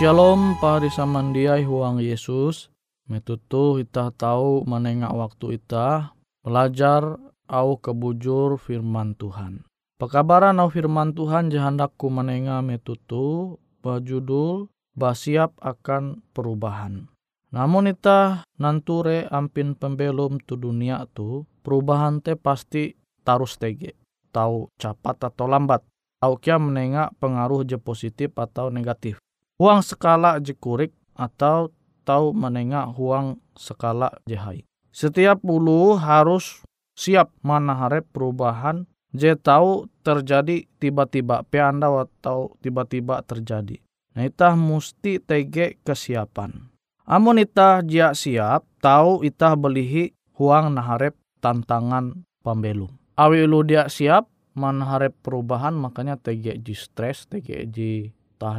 Shalom pahari samandiai huang Yesus. Metutu kita tahu menengah waktu kita belajar au kebujur firman Tuhan. Pekabaran au firman Tuhan jahandakku menengah metutu berjudul basiap akan perubahan. Namun ita nanture ampin pembelum tu dunia tu perubahan te pasti tarus tege. Tahu cepat atau lambat. Tahu kia menengah pengaruh je positif atau negatif huang skala jekurik atau tahu menengah huang skala jehai. Setiap bulu harus siap mana harap perubahan je tahu terjadi tiba-tiba pe anda atau tiba-tiba terjadi. Nah itah mesti tege kesiapan. Amun itah jia siap tahu itah belihi huang naharep tantangan pembelum. Awi lu dia siap manaharep perubahan makanya tege ji stres tege ji tah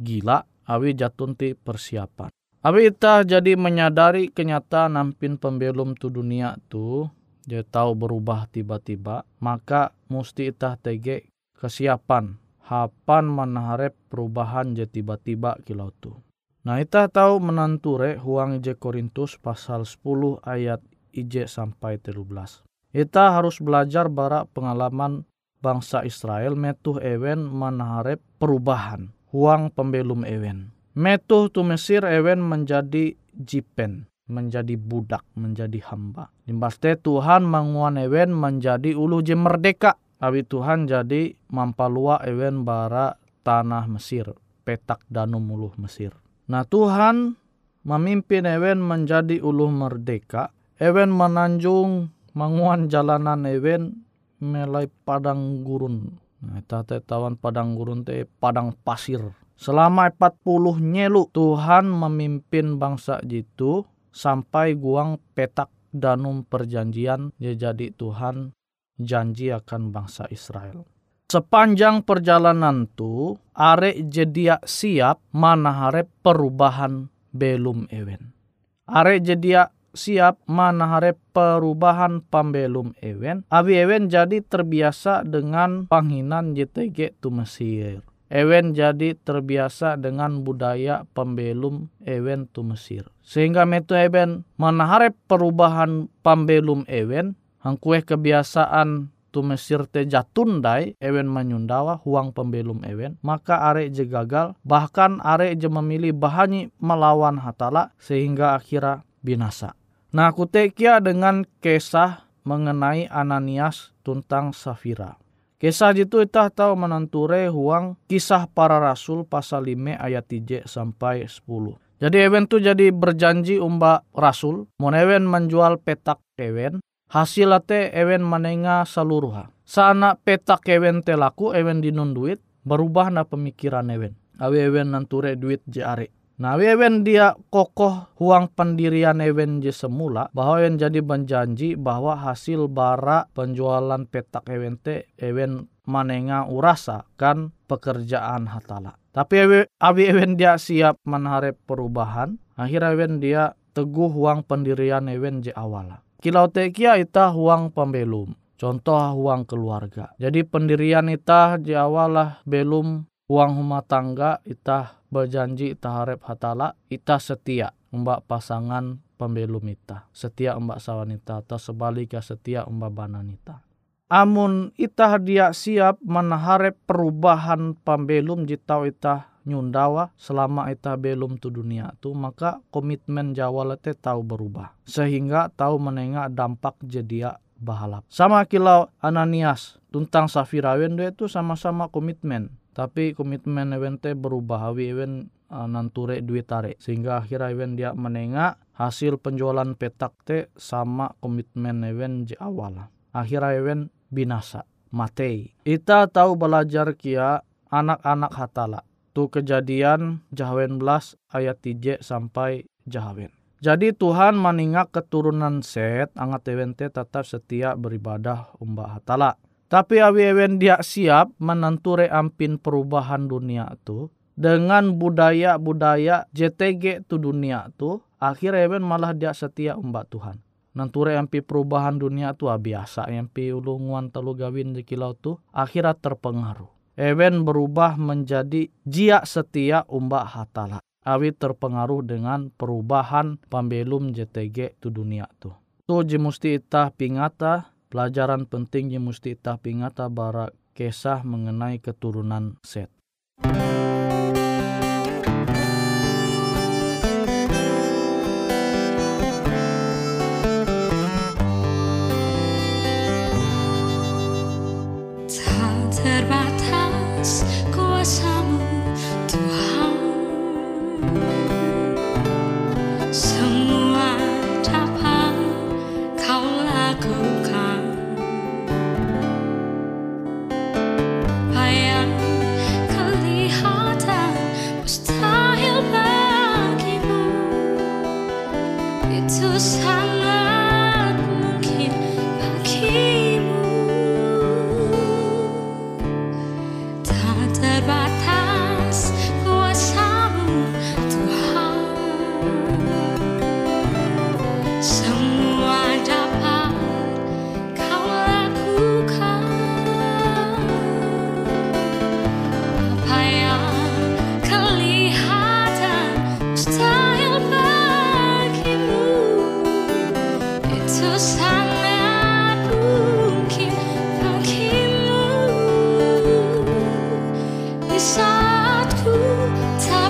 gila awi jatun ti persiapan. Awi ita jadi menyadari kenyataan nampin pembelum tu dunia tu dia tahu berubah tiba-tiba maka mesti ita tege kesiapan hapan menaharep perubahan je tiba-tiba kilau tu. Nah ita tahu menanture huang je Korintus pasal 10 ayat IJ sampai 13. Ita harus belajar bara pengalaman bangsa Israel metuh ewen menaharep perubahan huang pembelum ewen. Metuh tu Mesir ewen menjadi jipen, menjadi budak, menjadi hamba. Dimbaste Tuhan manguan ewen menjadi ulu je merdeka. Awi Tuhan jadi mampalua ewen bara tanah Mesir, petak danum ulu Mesir. Nah Tuhan memimpin ewen menjadi ulu merdeka. Ewen menanjung manguan jalanan ewen melai padang gurun Nah, teh tawan padang gurun teh padang pasir. Selama 40 nyelu Tuhan memimpin bangsa jitu sampai guang petak danum perjanjian jadi Tuhan janji akan bangsa Israel. Sepanjang perjalanan tu are jedia siap mana hare perubahan belum ewen. Are jedia siap manahare perubahan pambelum ewen. Abi ewen jadi terbiasa dengan panghinan JTG tu Mesir. Ewen jadi terbiasa dengan budaya pembelum ewen tu Mesir. Sehingga metu ewen manahare perubahan pambelum ewen. Hangkueh kebiasaan tu Mesir te jatundai ewen menyundawa huang pembelum ewen maka are je gagal bahkan are je memilih bahani melawan hatala sehingga akhirnya binasa. Nah, kutekia dengan kisah mengenai Ananias tentang Safira. Kisah itu kita tahu menenture huang kisah para rasul pasal 5 ayat 3 sampai 10. Jadi Ewen tu jadi berjanji umba rasul, mon Ewen menjual petak Ewen, hasil te Ewen menenga seluruh. Sana petak Ewen te laku Ewen dinun duit, berubah na pemikiran Ewen. Awe Ewen nanture duit jare. Nah, ewen dia kokoh huang pendirian ewen je semula bahwa ewen jadi berjanji bahwa hasil bara penjualan petak ewen te ewen manenga urasa kan pekerjaan hatala. Tapi abi ewen dia siap menharap perubahan, akhirnya ewen dia teguh huang pendirian ewen je awala. Kilau tekia ita huang pembelum. Contoh huang keluarga. Jadi pendirian ita di awal belum uang rumah tangga ita berjanji taharep hatala ita setia mbak pasangan pembelum ita setia mbak sawanita atau sebaliknya setia mbak bananita amun ita dia siap menaharep perubahan pembelum jitau ita nyundawa selama ita belum tu dunia tu maka komitmen jawa lete tahu berubah. Sehingga tahu menengah dampak jadi bahalap. Sama kilau Ananias tentang Safira itu sama-sama komitmen tapi komitmen event berubah hawi event uh, nanture duit tarik sehingga akhirnya event dia menengah hasil penjualan petak te sama komitmen event di awal. Akhirnya event binasa matei. Kita tahu belajar kia anak-anak hatala. Tu kejadian jahawen belas ayat 3 sampai jahawen jadi Tuhan meningak keturunan Set, angat evente tetap setia beribadah umbah hatala. Tapi awi ewen dia siap menenture ampin perubahan dunia tu dengan budaya-budaya JTG tu dunia tu akhirnya ewen malah dia setia umbak Tuhan. Nanture ampi perubahan dunia tu ah, biasa ampi ulunguan telu gawin di kilau tu akhirnya terpengaruh. Ewen berubah menjadi jia setia umbak hatala. Awi terpengaruh dengan perubahan pembelum JTG tu dunia tu. Tu ji musti itah pingata, pelajaran penting ji musti itah pingata bara kisah mengenai keturunan Set.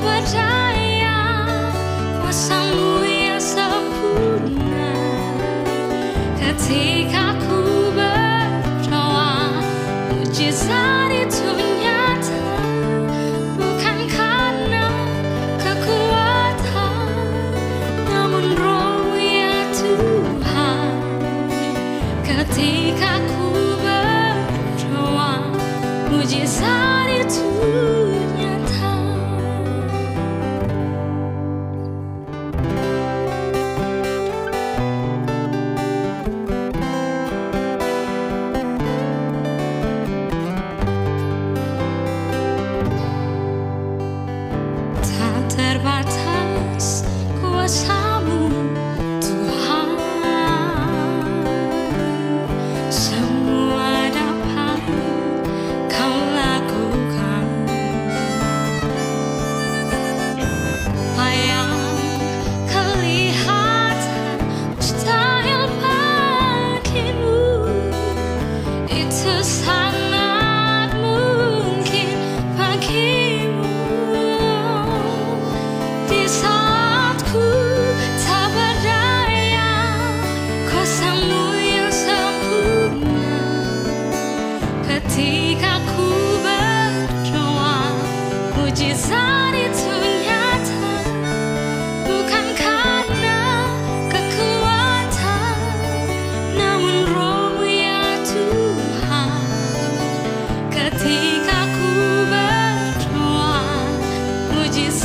percaya kuasamu yang sempurna. Ketika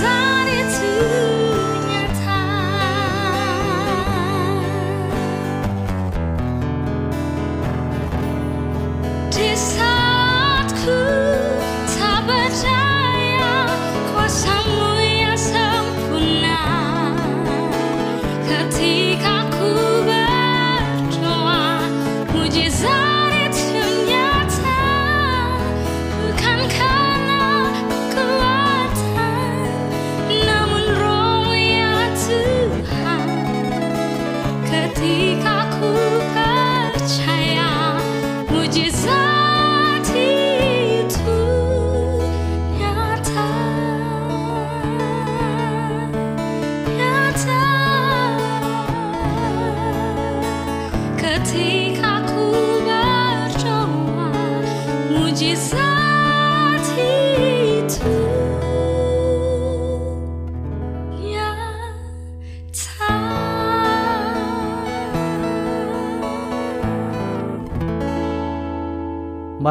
사랑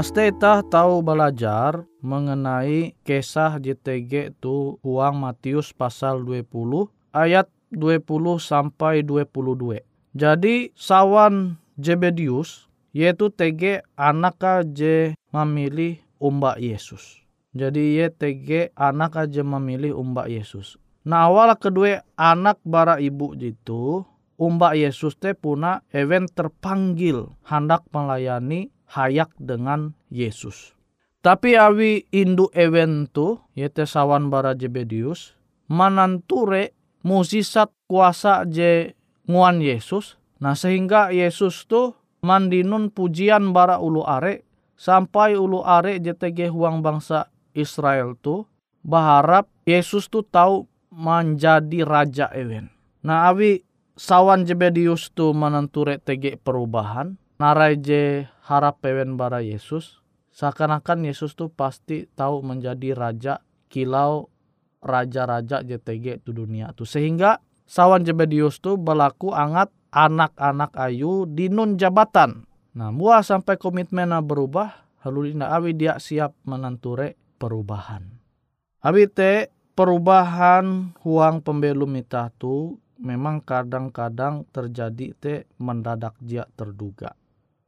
Pasti kita tahu belajar mengenai kisah JTG itu uang Matius pasal 20 ayat 20 sampai 22. Jadi sawan Jebedius yaitu TG anak aja memilih umbak Yesus. Jadi ye TG anak aja memilih umbak Yesus. Nah awal kedua anak bara ibu gitu umbak Yesus teh puna event terpanggil hendak melayani hayak dengan Yesus. Tapi awi indu ewen tu, yaitu sawan bara Jebedius, mananture musisat kuasa je nguan Yesus. Nah sehingga Yesus tu mandinun pujian bara ulu are sampai ulu are JTG huang bangsa Israel tu berharap Yesus tu tahu menjadi raja ewen. Nah awi sawan Jebedius tu menenture TG perubahan narai je harap ewen bara Yesus seakan-akan Yesus tuh pasti tahu menjadi raja kilau raja-raja JTG tu dunia tuh sehingga sawan Jebedius tuh berlaku angat anak-anak ayu di nun jabatan. Nah, buah sampai komitmennya berubah, lalu awi dia siap menenture perubahan. Abi te perubahan huang pembelum ita tu memang kadang-kadang terjadi te mendadak dia terduga.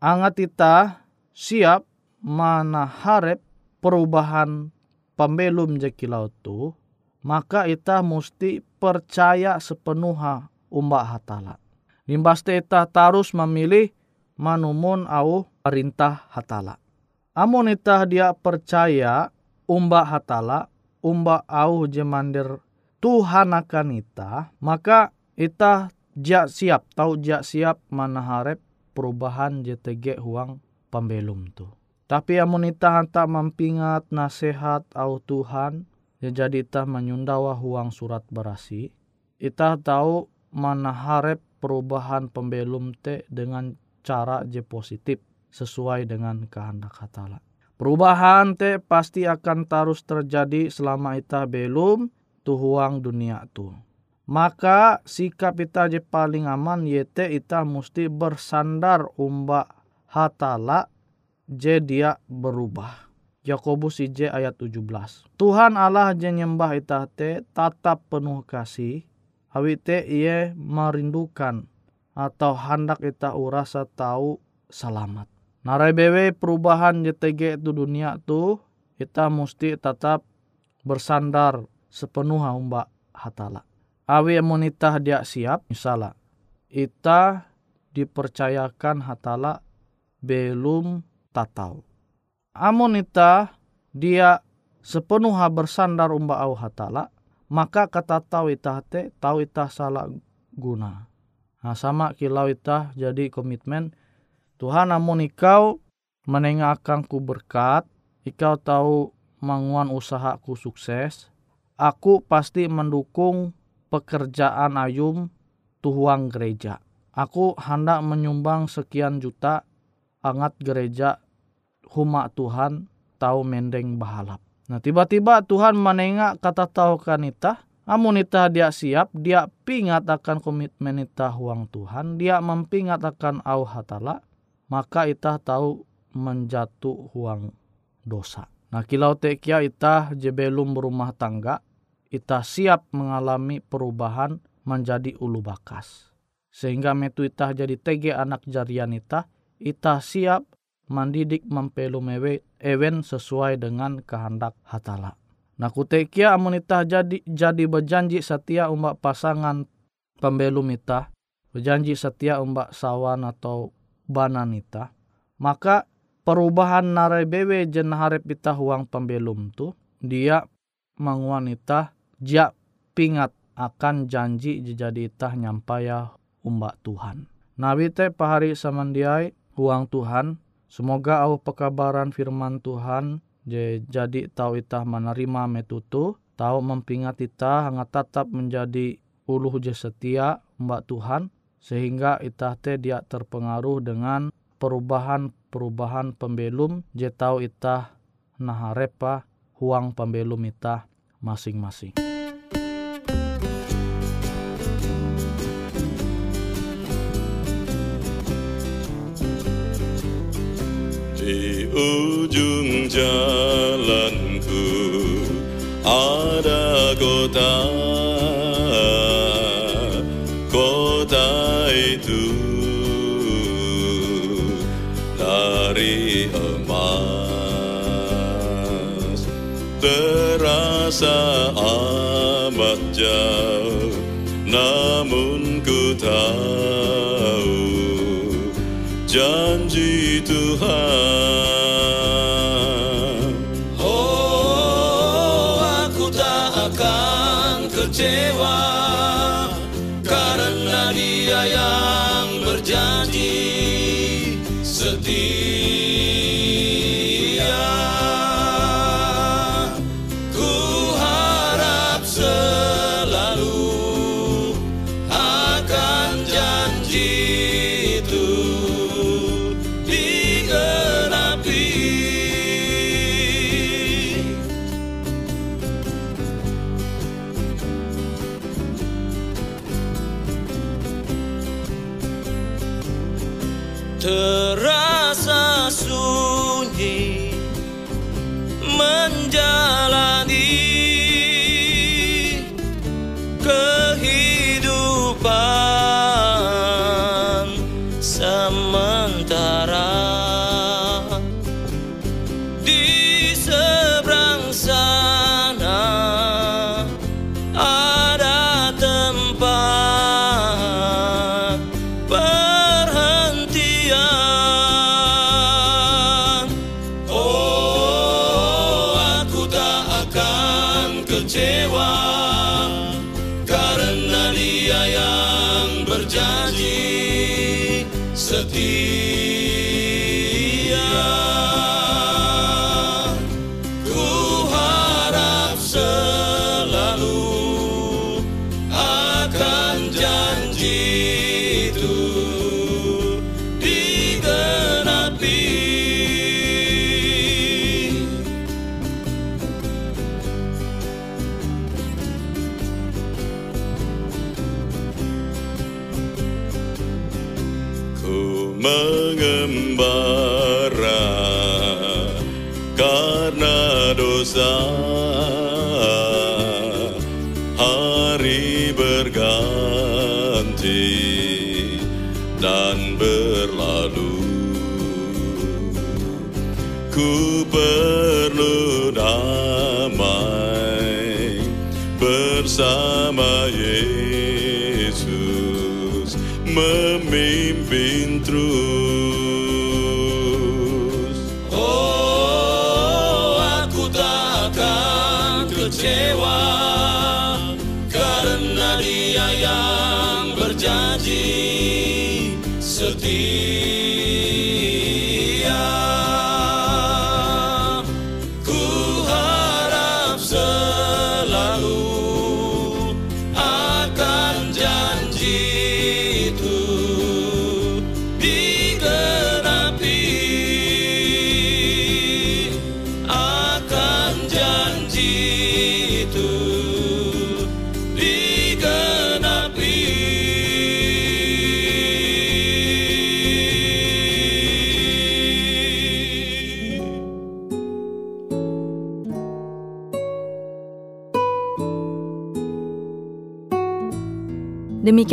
Angat kita siap mana harap perubahan pembelum jekilau tu, maka ita mesti percaya sepenuhnya umbak hatala. Limbas ita tarus memilih manumun au perintah hatala. Amun ita dia percaya umbak hatala, umbak au jemandir Tuhan akan ita, maka ita jak siap, tahu jak siap mana harap perubahan JTG huang pembelum tu. Tapi amun ita hantak mampingat nasihat au Tuhan, ya jadi ita menyundawa huang surat berasi, ita tahu mana harap perubahan pembelum te dengan cara je positif sesuai dengan kehendak hatala. Perubahan te pasti akan terus terjadi selama ita belum tuhuang dunia tu. Maka sikap ita je paling aman yete ita mesti bersandar umba hatala je dia berubah. Yakobus IJ ayat 17. Tuhan Allah je nyembah te tatap penuh kasih. Hawite ia merindukan atau hendak ita urasa tahu selamat. Narai bewe perubahan JTG itu dunia tu kita mesti tetap bersandar sepenuh mbak hatala. Awi monita dia siap misalnya ita dipercayakan hatala belum tatau. Amun ita dia sepenuhnya bersandar umba au hatala, maka kata tahu ita te tahu ita salah guna. Nah sama kilau ita jadi komitmen Tuhan amun ikau menengahkan ku berkat, ikau tahu manguan usahaku sukses, aku pasti mendukung pekerjaan ayum tuhuang gereja. Aku hendak menyumbang sekian juta angat gereja huma Tuhan tahu mendeng bahalap. Nah tiba-tiba Tuhan menengak kata tahu kanita, amun ita dia siap, dia pingat akan komitmen ita huang Tuhan, dia mempingat akan au hatala, maka ita tahu menjatuh huang dosa. Nah kilau tekia ita jebelum berumah tangga, ita siap mengalami perubahan menjadi ulu bakas. Sehingga metu ita jadi tege anak jarian ita, ita siap mendidik mempelumewe ewen sesuai dengan kehendak hatala. Nah kutekia amun ita jadi jadi berjanji setia umbak pasangan pembelum ita, berjanji setia umbak sawan atau banan ita, maka perubahan narai jen harap ita huang pembelum tu, dia menguanita jak pingat akan janji jadi ita nyampaya umbak Tuhan. Nabi te pahari samandiai huang Tuhan Semoga au pekabaran firman Tuhan jadi tahu itah menerima metutu, tahu mempingat itah hangat tetap menjadi uluh je setia mbak Tuhan, sehingga itah te dia terpengaruh dengan perubahan-perubahan pembelum je tahu itah naharepa huang pembelum itah masing-masing. Ujung jalanku ada kota Kota itu. Dari emas Terasa Yesus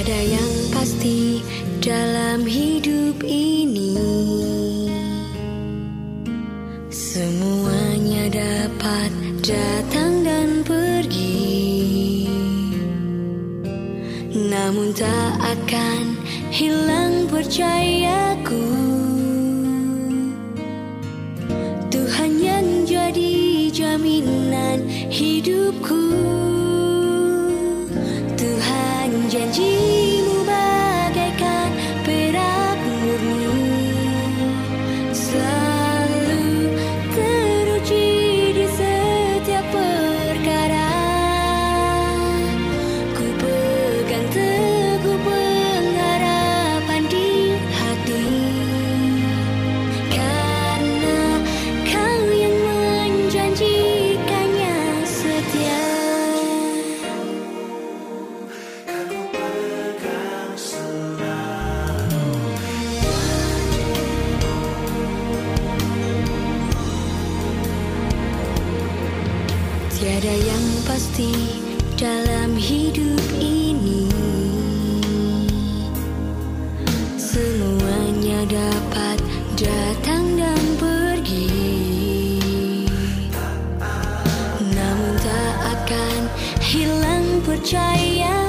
Tiada yang pasti dalam hidup hilang percayaku